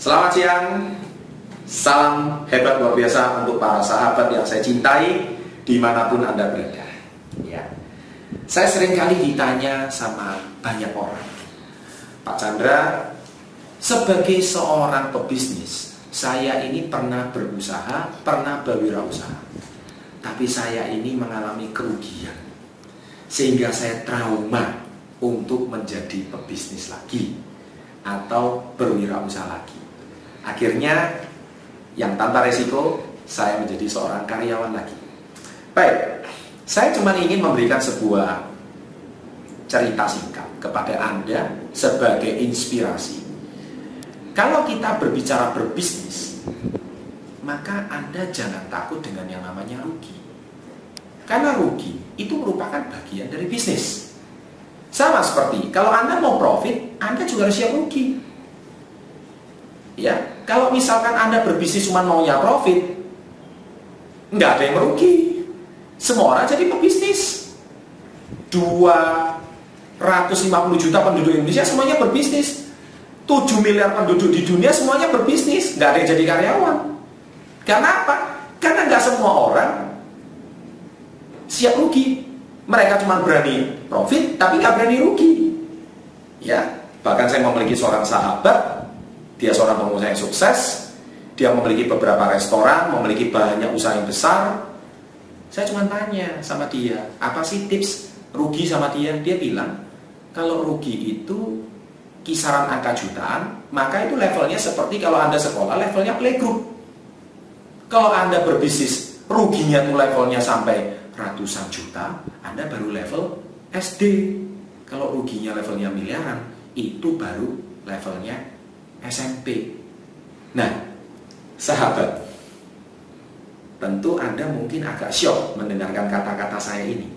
Selamat siang, salam hebat luar biasa untuk para sahabat yang saya cintai di mana pun Anda berada. Ya. Saya sering kali ditanya sama banyak orang, Pak Chandra, sebagai seorang pebisnis, saya ini pernah berusaha, pernah berwirausaha, tapi saya ini mengalami kerugian, sehingga saya trauma untuk menjadi pebisnis lagi atau berwirausaha lagi. Akhirnya yang tanpa resiko saya menjadi seorang karyawan lagi. Baik, saya cuma ingin memberikan sebuah cerita singkat kepada Anda sebagai inspirasi. Kalau kita berbicara berbisnis, maka Anda jangan takut dengan yang namanya rugi. Karena rugi itu merupakan bagian dari bisnis. Sama seperti kalau Anda mau profit, Anda juga harus siap rugi. Ya, kalau misalkan Anda berbisnis cuma maunya profit, nggak ada yang merugi. Semua orang jadi pebisnis. 250 juta penduduk Indonesia semuanya berbisnis. 7 miliar penduduk di dunia semuanya berbisnis, nggak ada yang jadi karyawan. Karena apa? Karena nggak semua orang siap rugi. Mereka cuma berani profit, tapi nggak berani rugi. Ya, bahkan saya memiliki seorang sahabat dia seorang pengusaha yang sukses, dia memiliki beberapa restoran, memiliki banyak usaha yang besar. Saya cuma tanya sama dia, apa sih tips rugi sama dia? Dia bilang, kalau rugi itu kisaran angka jutaan, maka itu levelnya seperti kalau Anda sekolah, levelnya playgroup. Kalau Anda berbisnis, ruginya tuh levelnya sampai ratusan juta, Anda baru level SD. Kalau ruginya levelnya miliaran, itu baru levelnya SMP. Nah, sahabat, tentu Anda mungkin agak shock mendengarkan kata-kata saya ini.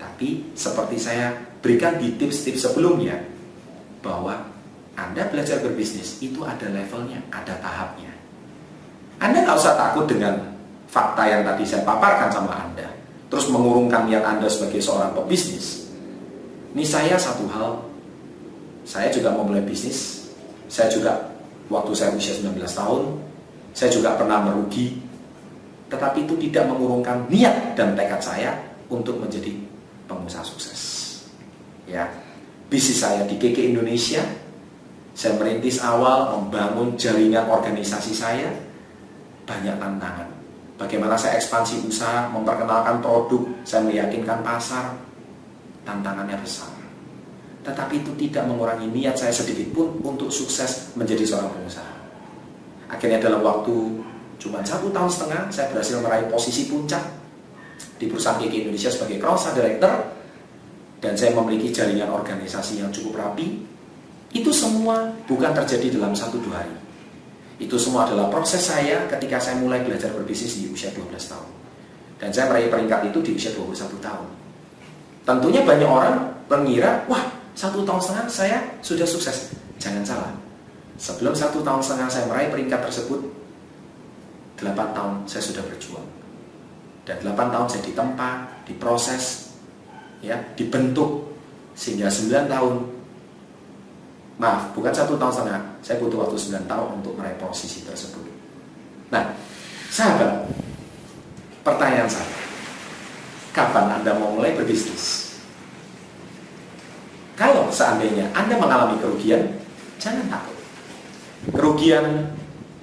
Tapi seperti saya berikan di tips-tips sebelumnya, bahwa Anda belajar berbisnis itu ada levelnya, ada tahapnya. Anda nggak usah takut dengan fakta yang tadi saya paparkan sama Anda. Terus mengurungkan niat Anda sebagai seorang pebisnis. Ini saya satu hal, saya juga mau mulai bisnis saya juga waktu saya usia 19 tahun, saya juga pernah merugi, tetapi itu tidak mengurungkan niat dan tekad saya untuk menjadi pengusaha sukses. Ya, bisnis saya di KK Indonesia, saya merintis awal membangun jaringan organisasi saya, banyak tantangan. Bagaimana saya ekspansi usaha, memperkenalkan produk, saya meyakinkan pasar, tantangannya besar tetapi itu tidak mengurangi niat saya sedikit pun untuk sukses menjadi seorang pengusaha. Akhirnya dalam waktu cuma satu tahun setengah, saya berhasil meraih posisi puncak di perusahaan KK Indonesia sebagai cross director dan saya memiliki jaringan organisasi yang cukup rapi. Itu semua bukan terjadi dalam satu dua hari. Itu semua adalah proses saya ketika saya mulai belajar berbisnis di usia 12 tahun. Dan saya meraih peringkat itu di usia 21 tahun. Tentunya banyak orang mengira, wah satu tahun setengah saya sudah sukses. Jangan salah. Sebelum satu tahun setengah saya meraih peringkat tersebut, delapan tahun saya sudah berjuang. Dan delapan tahun saya ditempa, diproses, ya, dibentuk sehingga sembilan tahun. Maaf, bukan satu tahun setengah. Saya butuh waktu sembilan tahun untuk meraih posisi tersebut. Nah, sahabat, pertanyaan saya, kapan Anda mau mulai berbisnis? Seandainya Anda mengalami kerugian, jangan takut. Kerugian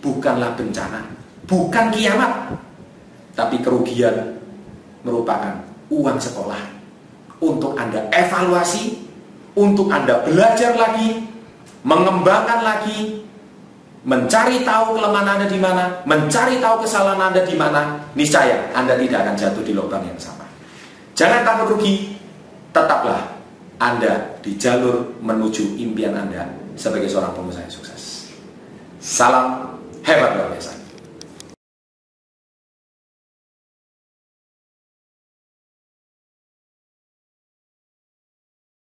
bukanlah bencana, bukan kiamat. Tapi kerugian merupakan uang sekolah untuk Anda evaluasi, untuk Anda belajar lagi, mengembangkan lagi, mencari tahu kelemahan Anda di mana, mencari tahu kesalahan Anda di mana, niscaya Anda tidak akan jatuh di lubang yang sama. Jangan takut rugi, tetaplah anda di jalur menuju impian Anda sebagai seorang pengusaha yang sukses. Salam hebat luar biasa.